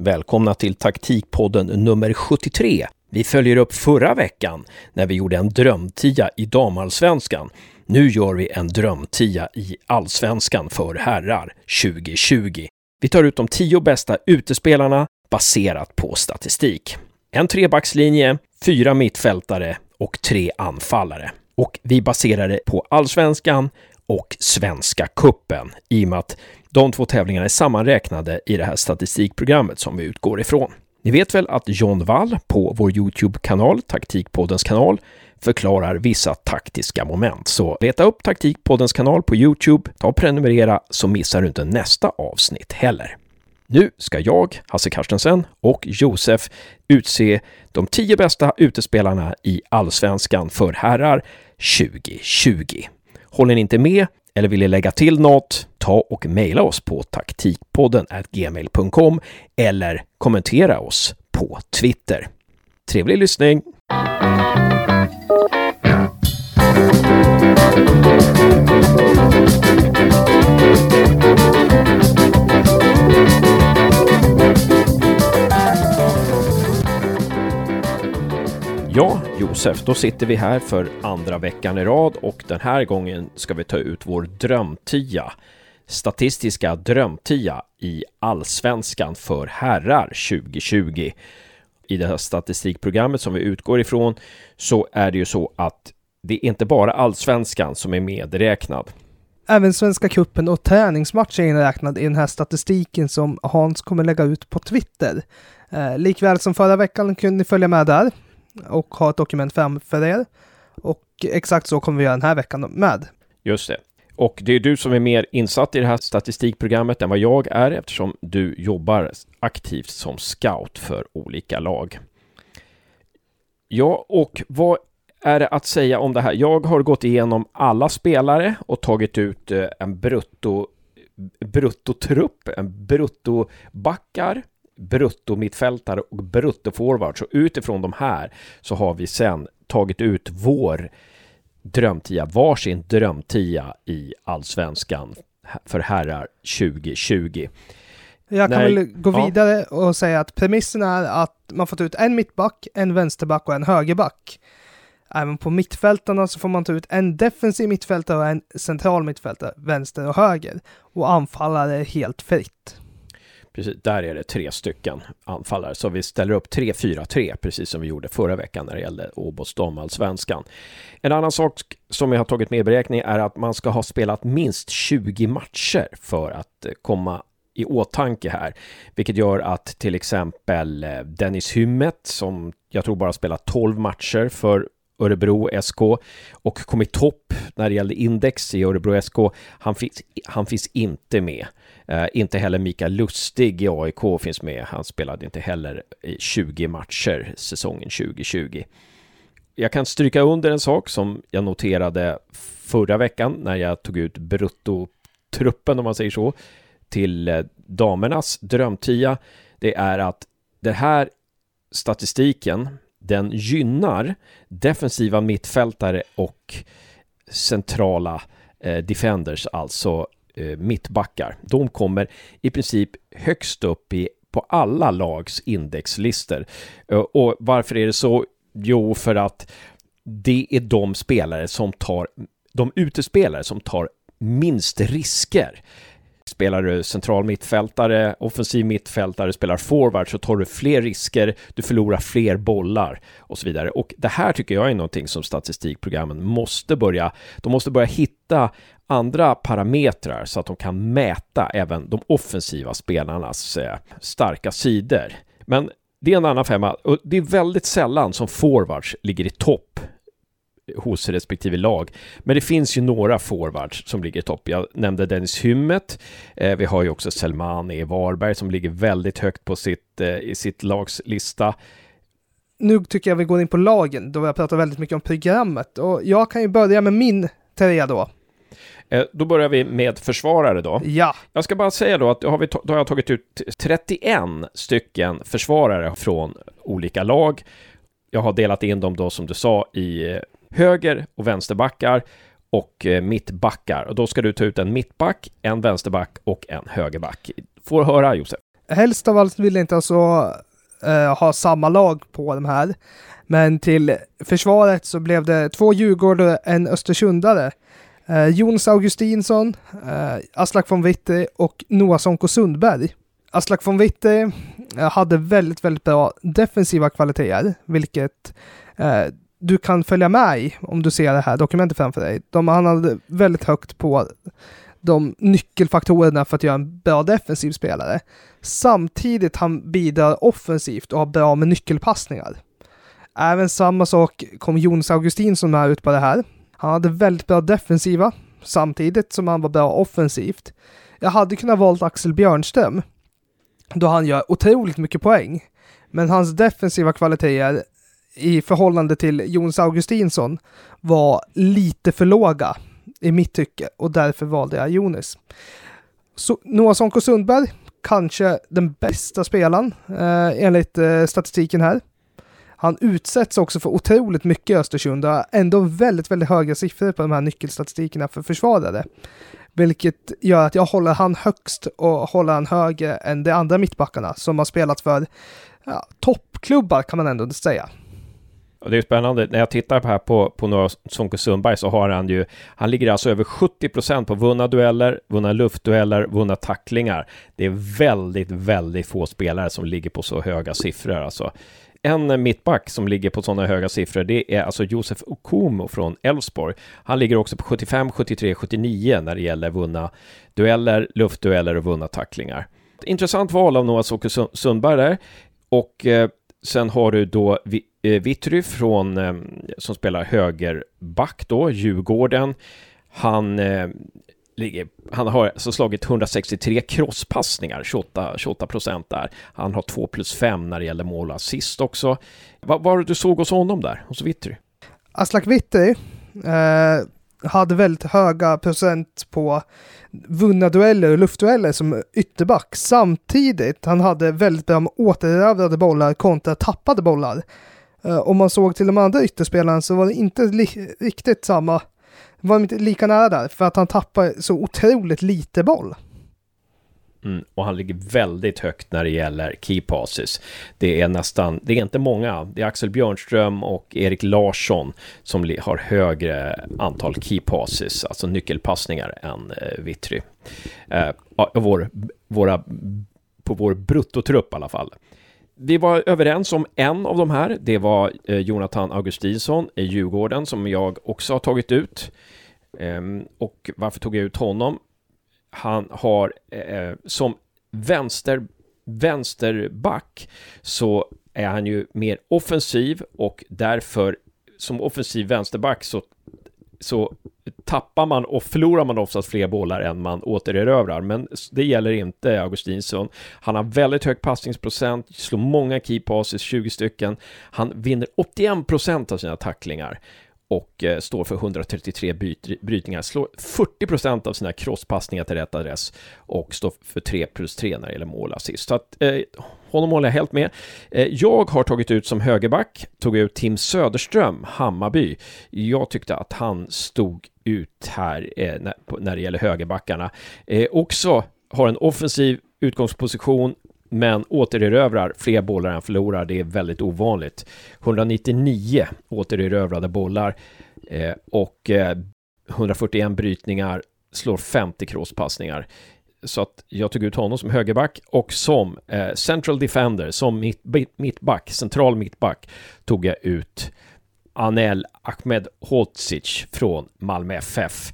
Välkomna till taktikpodden nummer 73. Vi följer upp förra veckan när vi gjorde en drömtia i damallsvenskan. Nu gör vi en drömtia i allsvenskan för herrar 2020. Vi tar ut de tio bästa utespelarna baserat på statistik. En trebackslinje, fyra mittfältare och tre anfallare. Och vi baserar det på allsvenskan och Svenska kuppen i och med att de två tävlingarna är sammanräknade i det här statistikprogrammet som vi utgår ifrån. Ni vet väl att John Wall på vår Youtube-kanal, Taktikpoddens kanal, förklarar vissa taktiska moment. Så leta upp Taktikpoddens kanal på Youtube, ta och prenumerera så missar du inte nästa avsnitt heller. Nu ska jag, Hasse Carstensen och Josef utse de tio bästa utespelarna i Allsvenskan för herrar 2020. Håller ni inte med eller vill ni lägga till något, ta och mejla oss på taktikpodden gmail.com eller kommentera oss på Twitter. Trevlig lyssning! Ja, Josef, då sitter vi här för andra veckan i rad och den här gången ska vi ta ut vår drömtia. Statistiska drömtia i Allsvenskan för herrar 2020. I det här statistikprogrammet som vi utgår ifrån så är det ju så att det är inte bara Allsvenskan som är medräknad. Även Svenska Kuppen och träningsmatcher är inräknad i den här statistiken som Hans kommer lägga ut på Twitter. Eh, likväl som förra veckan kunde ni följa med där och ha ett dokument framför er. Och exakt så kommer vi göra den här veckan med. Just det. Och det är du som är mer insatt i det här statistikprogrammet än vad jag är eftersom du jobbar aktivt som scout för olika lag. Ja, och vad är det att säga om det här? Jag har gått igenom alla spelare och tagit ut eh, en brutto bruttotrupp, en bruttobackar, bruttomittfältare och bruttoforward. Så utifrån de här så har vi sen tagit ut vår drömtia, varsin drömtia i allsvenskan för herrar 2020. Jag kan Nej, väl gå ja. vidare och säga att premissen är att man får ta ut en mittback, en vänsterback och en högerback. Även på mittfältarna så får man ta ut en defensiv mittfältare och en central mittfältare, vänster och höger. Och anfallare helt fritt. Precis, där är det tre stycken anfallare. Så vi ställer upp 3-4-3, precis som vi gjorde förra veckan när det gällde Åbos damallsvenskan. En annan sak som jag har tagit med i beräkning är att man ska ha spelat minst 20 matcher för att eh, komma i åtanke här, vilket gör att till exempel eh, Dennis Hymmet som jag tror bara spelat 12 matcher för Örebro SK och kom i topp när det gällde index i Örebro SK. Han finns, han finns inte med. Eh, inte heller Mikael Lustig i AIK finns med. Han spelade inte heller i 20 matcher säsongen 2020. Jag kan stryka under en sak som jag noterade förra veckan när jag tog ut bruttotruppen, om man säger så, till eh, damernas drömtia. Det är att det här statistiken den gynnar defensiva mittfältare och centrala eh, defenders, alltså eh, mittbackar. De kommer i princip högst upp i, på alla lags indexlistor. Eh, och varför är det så? Jo, för att det är de spelare som tar, de utespelare som tar minst risker. Spelar du central mittfältare, offensiv mittfältare, spelar forward så tar du fler risker, du förlorar fler bollar och så vidare. Och det här tycker jag är någonting som statistikprogrammen måste börja, de måste börja hitta andra parametrar så att de kan mäta även de offensiva spelarnas eh, starka sidor. Men det är en annan femma och det är väldigt sällan som forwards ligger i topp hos respektive lag. Men det finns ju några forwards som ligger i topp. Jag nämnde Dennis Hymmet. Eh, vi har ju också Selmani i Varberg som ligger väldigt högt på sitt, eh, i sitt lags lista. Nu tycker jag vi går in på lagen, då vi har pratat väldigt mycket om programmet. Och jag kan ju börja med min trea då. Eh, då börjar vi med försvarare då. Ja. Jag ska bara säga då att då har, vi då har jag tagit ut 31 stycken försvarare från olika lag. Jag har delat in dem då som du sa i höger och vänsterbackar och eh, mittbackar. Och då ska du ta ut en mittback, en vänsterback och en högerback. Får höra Josef. helst av allt vill jag inte alltså uh, ha samma lag på de här. Men till försvaret så blev det två Djurgårdare och en Östersundare. Eh, uh, Jons Augustinsson, uh, Aslak von Witte och Noah Sonko Sundberg. Aslak von Witte hade väldigt, väldigt bra defensiva kvaliteter, vilket du kan följa med i om du ser det här dokumentet framför dig. De, han hade väldigt högt på de nyckelfaktorerna för att göra en bra defensiv spelare. Samtidigt han bidrar offensivt och har bra med nyckelpassningar. Även samma sak kom Jonas Augustinsson med ut på det här. Han hade väldigt bra defensiva samtidigt som han var bra offensivt. Jag hade kunnat valt Axel Björnström då han gör otroligt mycket poäng. Men hans defensiva kvaliteter i förhållande till Jonas Augustinsson var lite för låga i mitt tycke och därför valde jag Jonas. Så Noah Sonko Sundberg, kanske den bästa spelaren eh, enligt eh, statistiken här. Han utsätts också för otroligt mycket i Östersund och har ändå väldigt, väldigt höga siffror på de här nyckelstatistikerna för försvarare. Vilket gör att jag håller han högst och håller han högre än de andra mittbackarna som har spelat för ja, toppklubbar kan man ändå säga. Och det är spännande, när jag tittar här på, på några Sonko Sundberg så har han ju, han ligger alltså över 70% på vunna dueller, vunna luftdueller, vunna tacklingar. Det är väldigt, väldigt få spelare som ligger på så höga siffror alltså. En mittback som ligger på sådana höga siffror, det är alltså Josef Okumo från Elfsborg. Han ligger också på 75, 73, 79 när det gäller vunna dueller, luftdueller och vunna tacklingar. Intressant val av Noah Sonko Sundberg där. Och eh, sen har du då Eh, Vittry från, eh, som spelar högerback då, Djurgården. Han, eh, han har alltså slagit 163 crosspassningar, 28, 28 procent där. Han har 2 plus 5 när det gäller mål och assist också. Vad var det du såg hos honom där, hos Vittry? Aslak Vittry eh, hade väldigt höga procent på vunna dueller och luftdueller som ytterback. Samtidigt, han hade väldigt bra med återerövrade bollar kontra tappade bollar. Eh, om man såg till de andra ytterspelarna så var det inte riktigt samma, var inte lika nära där, för att han tappar så otroligt lite boll. Mm, och han ligger väldigt högt när det gäller key passes. Det är nästan, det är inte många. Det är Axel Björnström och Erik Larsson som har högre antal key passes, alltså nyckelpassningar, än eh, Vittry. Eh, vår, våra, på vår bruttotrupp i alla fall. Vi var överens om en av de här. Det var eh, Jonathan Augustinsson i Djurgården som jag också har tagit ut. Ehm, och varför tog jag ut honom? han har eh, som vänster, vänsterback så är han ju mer offensiv och därför som offensiv vänsterback så, så tappar man och förlorar man oftast fler bollar än man återerövrar. Men det gäller inte Augustinsson. Han har väldigt hög passningsprocent, slår många key passes, 20 stycken. Han vinner 81 procent av sina tacklingar och eh, står för 133 byt, brytningar, slår 40% av sina crosspassningar till rätt adress och står för 3 plus 3 när det gäller målassist. Så att eh, honom håller jag helt med. Eh, jag har tagit ut som högerback, tog ut Tim Söderström, Hammarby. Jag tyckte att han stod ut här eh, när, det gäller högerbackarna. Eh, också har en offensiv utgångsposition, men återerövrar fler bollar än förlorar. Det är väldigt ovanligt. 199 återerövrade bollar och 141 brytningar, slår 50 crosspassningar. Så att jag tog ut honom som högerback och som eh, central defender, som mitt, mittback, central mittback, tog jag ut Anel Ahmed Holtzic från Malmö FF.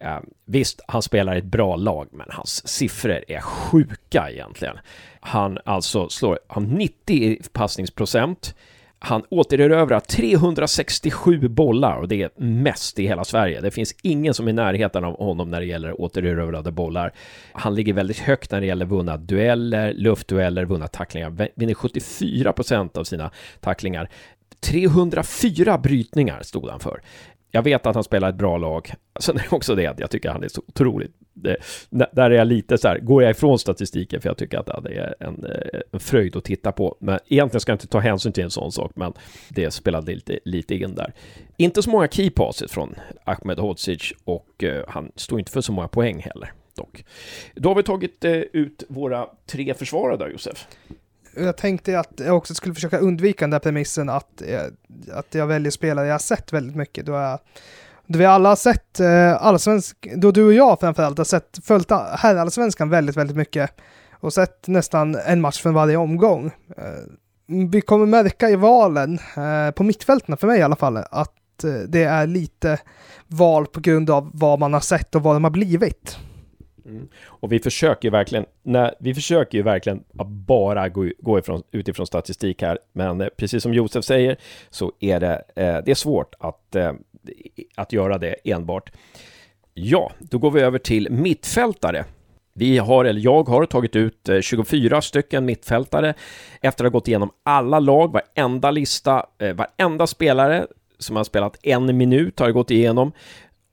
Eh, visst, han spelar i ett bra lag, men hans siffror är sjuka egentligen. Han alltså slår, har 90 passningsprocent. Han återerövrar 367 bollar och det är mest i hela Sverige. Det finns ingen som är i närheten av honom när det gäller återerövrade bollar. Han ligger väldigt högt när det gäller vunna dueller, luftdueller, vunna tacklingar. Vinner 74 procent av sina tacklingar. 304 brytningar stod han för. Jag vet att han spelar ett bra lag. Sen är det också det att jag tycker att han är så otroligt... Eh, det, där är jag lite så här, går jag ifrån statistiken för jag tycker att det är en, eh, en fröjd att titta på. Men egentligen ska jag inte ta hänsyn till en sån sak, men det spelade lite, lite in där. Inte så många key passes från Ahmed Hodzic och uh, han står inte för så många poäng heller. dock. Då har vi tagit ut våra tre försvarare där, Josef. Jag tänkte att jag också skulle försöka undvika den där premissen att, eh, att jag väljer spelare jag har sett väldigt mycket. Då, jag, då vi alla har sett eh, allsvensk, då du och jag framförallt har sett, följt herrallsvenskan väldigt, väldigt mycket och sett nästan en match från varje omgång. Eh, vi kommer märka i valen, eh, på mittfältena, för mig i alla fall, att eh, det är lite val på grund av vad man har sett och vad de har blivit. Mm. Och vi försöker ju verkligen, när, vi försöker ju verkligen att bara gå, gå ifrån, utifrån statistik här, men eh, precis som Josef säger så är det, eh, det är svårt att, eh, att göra det enbart. Ja, då går vi över till mittfältare. Vi har, eller jag har tagit ut eh, 24 stycken mittfältare efter att ha gått igenom alla lag, varenda lista, eh, varenda spelare som har spelat en minut har jag gått igenom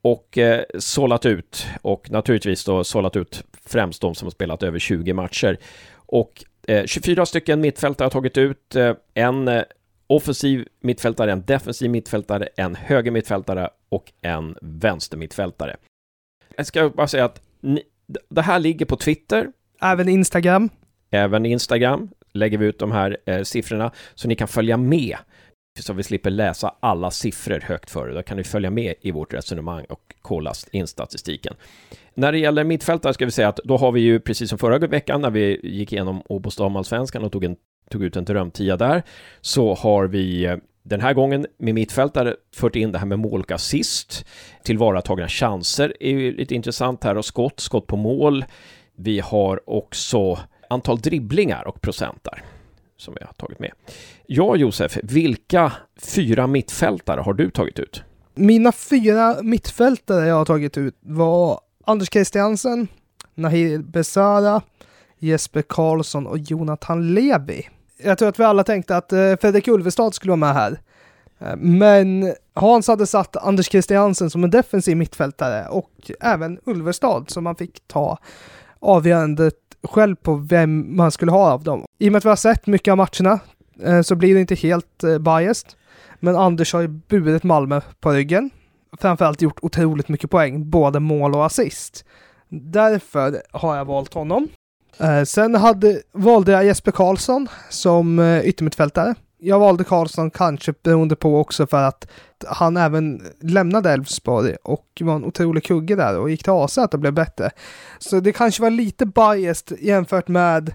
och eh, sållat ut och naturligtvis då sållat ut främst de som har spelat över 20 matcher. Och eh, 24 stycken mittfältare har tagit ut, eh, en eh, offensiv mittfältare, en defensiv mittfältare, en höger mittfältare och en vänster mittfältare. Jag ska bara säga att ni, det här ligger på Twitter. Även Instagram. Även Instagram lägger vi ut de här eh, siffrorna så ni kan följa med så vi slipper läsa alla siffror högt för Då kan ni följa med i vårt resonemang och kolla in statistiken. När det gäller mittfältare ska vi säga att då har vi ju precis som förra veckan när vi gick igenom Åbos damallsvenskan och tog, en, tog ut en drömtia där, så har vi eh, den här gången med mittfältare fört in det här med mål och assist. Tillvaratagna chanser är ju lite intressant här och skott, skott på mål. Vi har också antal dribblingar och procent där som vi har tagit med. Ja, Josef, vilka fyra mittfältare har du tagit ut? Mina fyra mittfältare jag har tagit ut var Anders Christiansen, Nahir Besara, Jesper Karlsson och Jonathan Levi. Jag tror att vi alla tänkte att eh, Fredrik Ulvestad skulle vara med här. Eh, men Hans hade satt Anders Christiansen som en defensiv mittfältare och även Ulvestad som man fick ta avgörandet själv på vem man skulle ha av dem. I och med att vi har sett mycket av matcherna eh, så blir det inte helt eh, biased. Men Anders har ju burit Malmö på ryggen. Framförallt gjort otroligt mycket poäng, både mål och assist. Därför har jag valt honom. Eh, sen hade, valde jag Jesper Karlsson som eh, yttermittfältare jag valde Karlsson kanske beroende på också för att han även lämnade Elfsborg och var en otrolig kugge där och gick till AZ och blev bättre. Så det kanske var lite biased jämfört med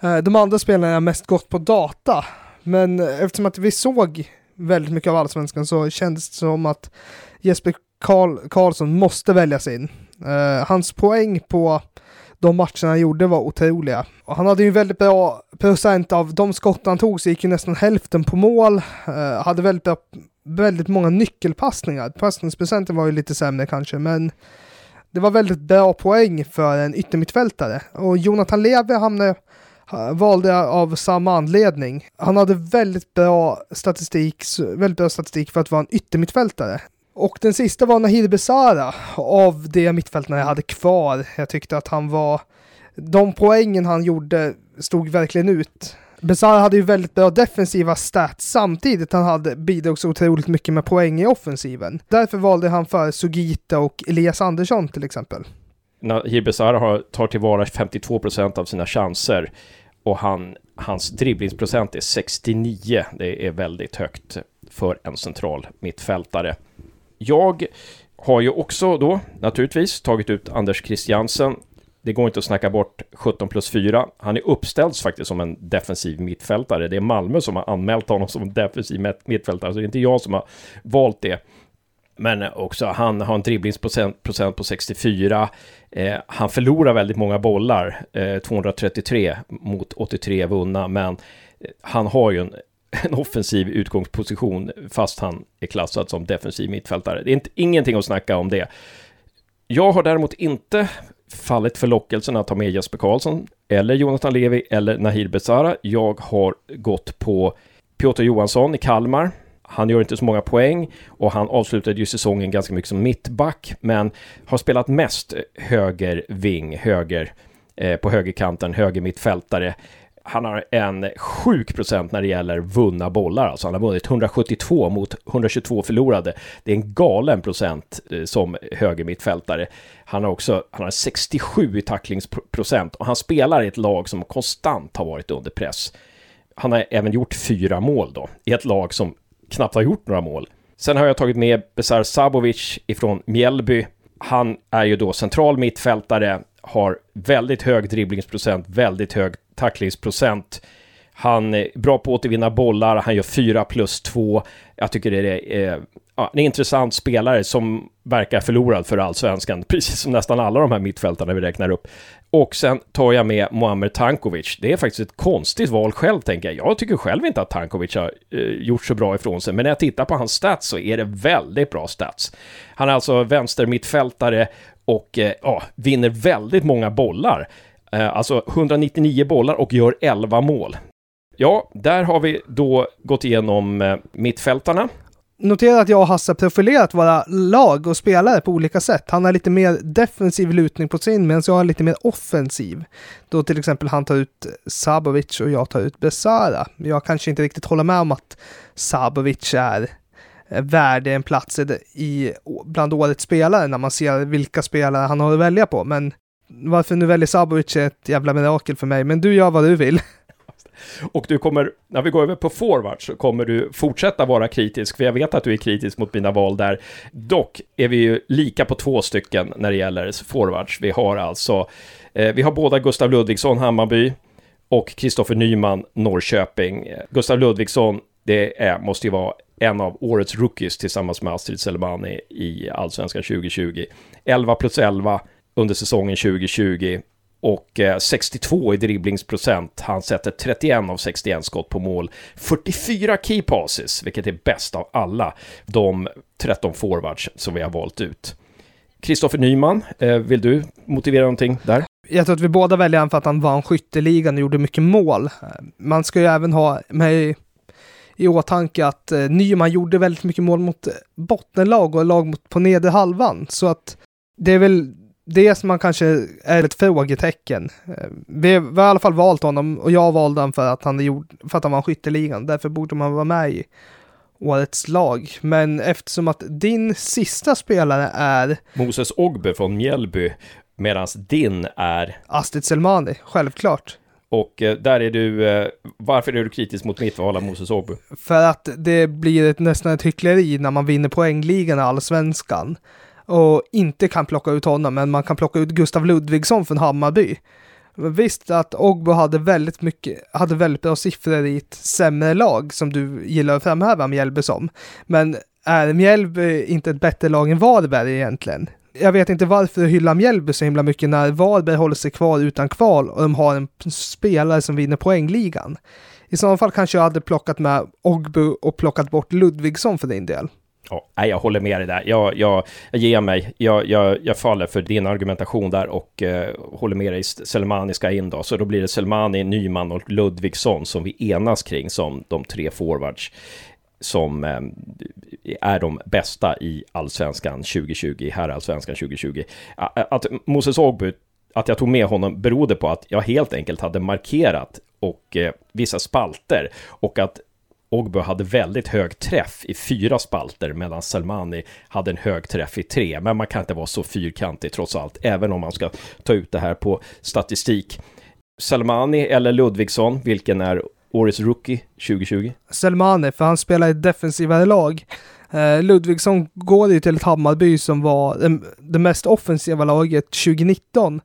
eh, de andra spelarna jag mest gått på data. Men eftersom att vi såg väldigt mycket av allsvenskan så kändes det som att Jesper Karl Karlsson måste väljas in. Eh, hans poäng på de matcherna han gjorde var otroliga. Och han hade ju väldigt bra procent av de skott han tog så gick ju nästan hälften på mål. Uh, hade väldigt, bra, väldigt många nyckelpassningar. Passningsprocenten var ju lite sämre kanske, men det var väldigt bra poäng för en yttermittfältare. Och Jonathan Levi hamnade eh, valde jag av samma anledning. Han hade väldigt bra statistik, väldigt bra statistik för att vara en yttermittfältare. Och den sista var Nahir Besara av de mittfältarna jag hade kvar. Jag tyckte att han var... De poängen han gjorde stod verkligen ut. Besara hade ju väldigt bra defensiva stats samtidigt han hade bidrog så otroligt mycket med poäng i offensiven. Därför valde han för Sugita och Elias Andersson till exempel. Nahir Besara tar tillvara 52 procent av sina chanser och han, hans dribblingsprocent är 69. Det är väldigt högt för en central mittfältare. Jag har ju också då naturligtvis tagit ut Anders Christiansen. Det går inte att snacka bort 17 plus 4. Han är uppställd faktiskt som en defensiv mittfältare. Det är Malmö som har anmält honom som defensiv mittfältare, så det är inte jag som har valt det. Men också, han har en dribblingsprocent procent på 64. Eh, han förlorar väldigt många bollar, eh, 233 mot 83 vunna, men eh, han har ju en en offensiv utgångsposition fast han är klassad som defensiv mittfältare. Det är inte, ingenting att snacka om det. Jag har däremot inte fallit för lockelsen att ta med Jesper Karlsson eller Jonathan Levi eller Nahir Besara. Jag har gått på Piotr Johansson i Kalmar. Han gör inte så många poäng och han avslutade ju säsongen ganska mycket som mittback men har spelat mest höger ving, höger eh, på högerkanten, höger mittfältare han har en sjuk procent när det gäller vunna bollar. Alltså han har vunnit 172 mot 122 förlorade. Det är en galen procent eh, som högermittfältare. Han har också han har 67 i tacklingsprocent och han spelar i ett lag som konstant har varit under press. Han har även gjort fyra mål då, i ett lag som knappt har gjort några mål. Sen har jag tagit med Besar Sabovic ifrån Mjällby. Han är ju då central mittfältare, har väldigt hög dribblingsprocent, väldigt hög tacklingsprocent. Han är bra på att återvinna bollar, han gör 4 plus 2. Jag tycker det är eh, ja, en intressant spelare som verkar förlorad för allsvenskan, precis som nästan alla de här mittfältarna vi räknar upp. Och sen tar jag med Muamer Tankovic. Det är faktiskt ett konstigt val själv, tänker jag. Jag tycker själv inte att Tankovic har eh, gjort så bra ifrån sig, men när jag tittar på hans stats så är det väldigt bra stats. Han är alltså vänstermittfältare och eh, ja, vinner väldigt många bollar. Eh, alltså 199 bollar och gör 11 mål. Ja, där har vi då gått igenom eh, mittfältarna. Notera att jag och Hasse profilerat våra lag och spelare på olika sätt. Han har lite mer defensiv lutning på sin, medan jag har lite mer offensiv. Då till exempel han tar ut Sabovic och jag tar ut Besara. Jag kanske inte riktigt håller med om att Sabovic är eh, värd en plats i, bland årets spelare när man ser vilka spelare han har att välja på. Men varför nu väljer Sabovic är ett jävla mirakel för mig, men du gör vad du vill. Och du kommer, när vi går över på forward så kommer du fortsätta vara kritisk, för jag vet att du är kritisk mot mina val där. Dock är vi ju lika på två stycken när det gäller forwards. Vi har alltså, eh, vi har båda Gustav Ludvigsson, Hammarby, och Kristoffer Nyman, Norrköping. Gustav Ludvigsson, det är, måste ju vara en av årets rookies tillsammans med Astrid Selmani i Allsvenskan 2020. 11 plus 11 under säsongen 2020 och eh, 62 i dribblingsprocent. Han sätter 31 av 61 skott på mål. 44 key passes, vilket är bäst av alla de 13 forwards som vi har valt ut. Kristoffer Nyman, eh, vill du motivera någonting där? Jag tror att vi båda väljer honom för att han vann skytteligan och gjorde mycket mål. Eh, man ska ju även ha med i åtanke att Nyman gjorde väldigt mycket mål mot bottenlag och lag mot, på nedre halvan. Så att det är väl det som man kanske är ett frågetecken. Eh, vi, vi har i alla fall valt honom och jag valde honom för att han, gjort, för att han var skytteligan. Därför borde man vara med i årets lag. Men eftersom att din sista spelare är Moses Ogbe från Mjällby medan din är Astrid Selmani, självklart. Och eh, där är du, eh, varför är du kritisk mot mitt val av Moses Ogbu? För att det blir ett, nästan ett hyckleri när man vinner poängligan i allsvenskan och inte kan plocka ut honom, men man kan plocka ut Gustav Ludvigsson från Hammarby. Visst att Ogbo hade väldigt mycket, hade väldigt bra siffror i ett sämre lag som du gillar att framhäva Mjällby som. Men är Mjällby inte ett bättre lag än Varberg egentligen? Jag vet inte varför du hyllar Mjällby så himla mycket när Varberg håller sig kvar utan kval och de har en spelare som vinner poängligan. I så fall kanske jag hade plockat med Ogbu och plockat bort Ludvigsson för din del. Ja, nej, jag håller med dig där. Jag, jag, jag ger mig. Jag, jag, jag faller för din argumentation där och eh, håller med dig. Selmani ska in då. Så då blir det Selmani, Nyman och Ludvigsson som vi enas kring som de tre forwards som eh, är de bästa i allsvenskan 2020, här allsvenskan 2020. Att Moses Ogbu, att jag tog med honom berodde på att jag helt enkelt hade markerat och eh, vissa spalter och att Ogbu hade väldigt hög träff i fyra spalter medan Selmani hade en hög träff i tre. Men man kan inte vara så fyrkantig trots allt, även om man ska ta ut det här på statistik. Selmani eller Ludvigsson, vilken är årets rookie 2020? Selmani, för han spelar i ett defensivare lag. Eh, Ludvigsson går ju till ett Hammarby som var eh, det mest offensiva laget 2019.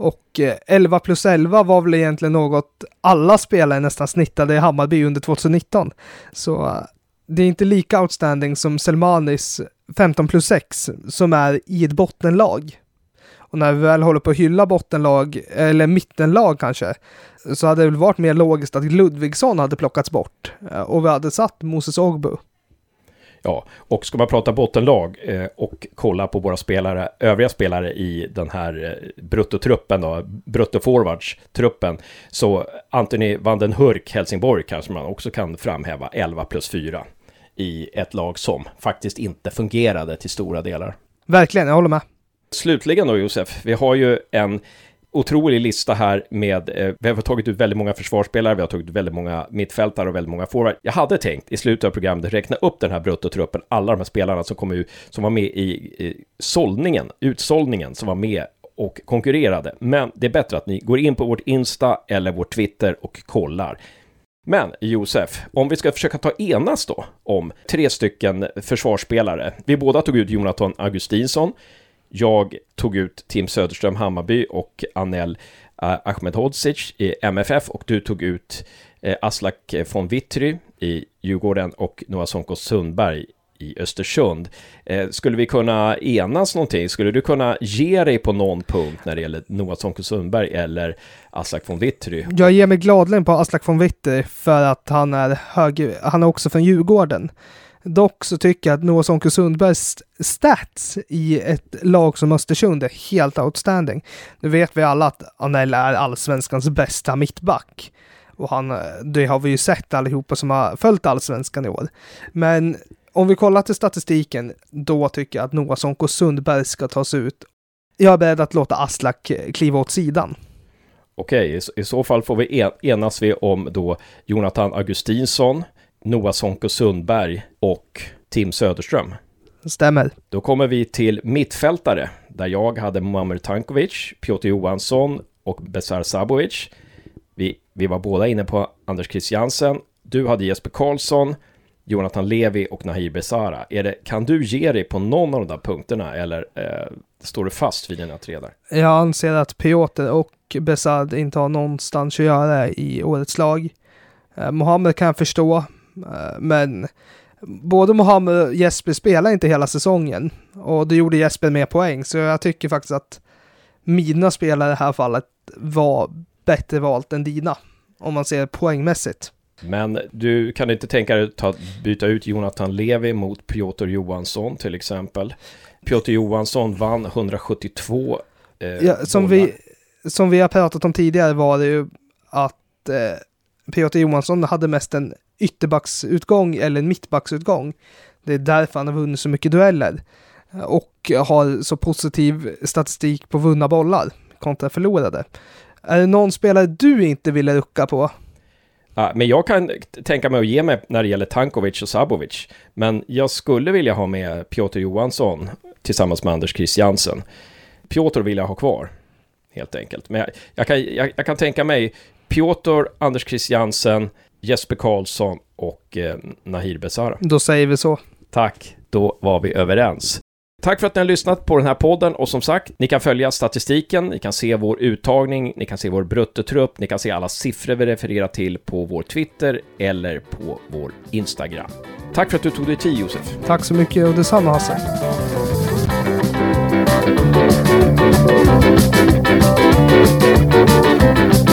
Och eh, 11 plus 11 var väl egentligen något alla spelare nästan snittade i Hammarby under 2019. Så eh, det är inte lika outstanding som Selmanis 15 plus 6 som är i ett bottenlag. Och när vi väl håller på att hylla bottenlag, eller mittenlag kanske, så hade det väl varit mer logiskt att Ludvigsson hade plockats bort eh, och vi hade satt Moses Ogbu. Ja, och ska man prata bottenlag eh, och kolla på våra spelare, övriga spelare i den här eh, bruttotruppen då, bruttoforwards-truppen, så Anthony van den Hurk, Helsingborg, kanske man också kan framhäva, 11 plus 4 i ett lag som faktiskt inte fungerade till stora delar. Verkligen, jag håller med. Slutligen då Josef, vi har ju en otrolig lista här med, eh, vi har tagit ut väldigt många försvarsspelare, vi har tagit ut väldigt många mittfältare och väldigt många forward. Jag hade tänkt i slutet av programmet räkna upp den här bruttotruppen, alla de här spelarna som kom ut, som var med i, i sållningen, utsållningen, som var med och konkurrerade. Men det är bättre att ni går in på vårt Insta eller vårt Twitter och kollar. Men Josef, om vi ska försöka ta enas då om tre stycken försvarsspelare. Vi båda tog ut Jonathan Augustinsson. Jag tog ut Tim Söderström Hammarby och Anel eh, Ahmedhodzic i MFF och du tog ut eh, Aslak eh, von Wittry i Djurgården och Noah Sonko Sundberg i Östersund. Skulle vi kunna enas någonting? Skulle du kunna ge dig på någon punkt när det gäller Noah Sonko Sundberg eller Aslak von Wittry? Jag ger mig gladeligen på Aslak von Wittry för att han är hög, han är också från Djurgården. Dock så tycker jag att Noah Sonko Sundbergs stats i ett lag som Östersund är helt outstanding. Nu vet vi alla att Anel är allsvenskans bästa mittback. Och han, eh, det har vi ju sett allihopa som har följt allsvenskan i år. Men om vi kollar till statistiken, då tycker jag att Noah Sonko Sundberg ska tas ut. Jag är beredd att låta Aslak eh, kliva åt sidan. Okej, i så fall får vi enas vi om då Jonathan Augustinsson, Noah Sonko Sundberg och Tim Söderström. Stämmer. Då kommer vi till mittfältare, där jag hade Muamer Tankovic, Piotr Johansson och Besar Sabovic. Vi, vi var båda inne på Anders Christiansen. Du hade Jesper Karlsson, Jonathan Levi och Nahir Besara. Är det, kan du ge dig på någon av de där punkterna eller eh, står du fast vid dina tre där? Jag anser att Piotr och Besad inte har någonstans att göra i årets lag. Eh, Mohammed kan jag förstå, men både Mohammed och Jesper spelar inte hela säsongen och det gjorde Jesper med poäng, så jag tycker faktiskt att mina spelare i det här fallet var bättre valt än dina, om man ser poängmässigt. Men du kan inte tänka dig att byta ut Jonathan Levi mot Piotr Johansson till exempel? Piotr Johansson vann 172 eh, ja, som, vi, som vi har pratat om tidigare var det ju att eh, Piotr Johansson hade mest en ytterbacksutgång eller en mittbacksutgång. Det är därför han har vunnit så mycket dueller och har så positiv statistik på vunna bollar kontra förlorade. Är det någon spelare du inte ville rucka på? Ja, men jag kan tänka mig att ge mig när det gäller Tankovic och Sabovic. Men jag skulle vilja ha med Piotr Johansson tillsammans med Anders Christiansen. Piotr vill jag ha kvar, helt enkelt. Men jag, jag kan, jag, jag, kan tänka mig Piotr, Anders Christiansen, Jesper Karlsson och eh, Nahir Besara. Då säger vi så. Tack, då var vi överens. Tack för att ni har lyssnat på den här podden och som sagt, ni kan följa statistiken, ni kan se vår uttagning, ni kan se vår bruttotrupp, ni kan se alla siffror vi refererar till på vår Twitter eller på vår Instagram. Tack för att du tog dig tid Josef. Tack så mycket och detsamma Hasse. Thank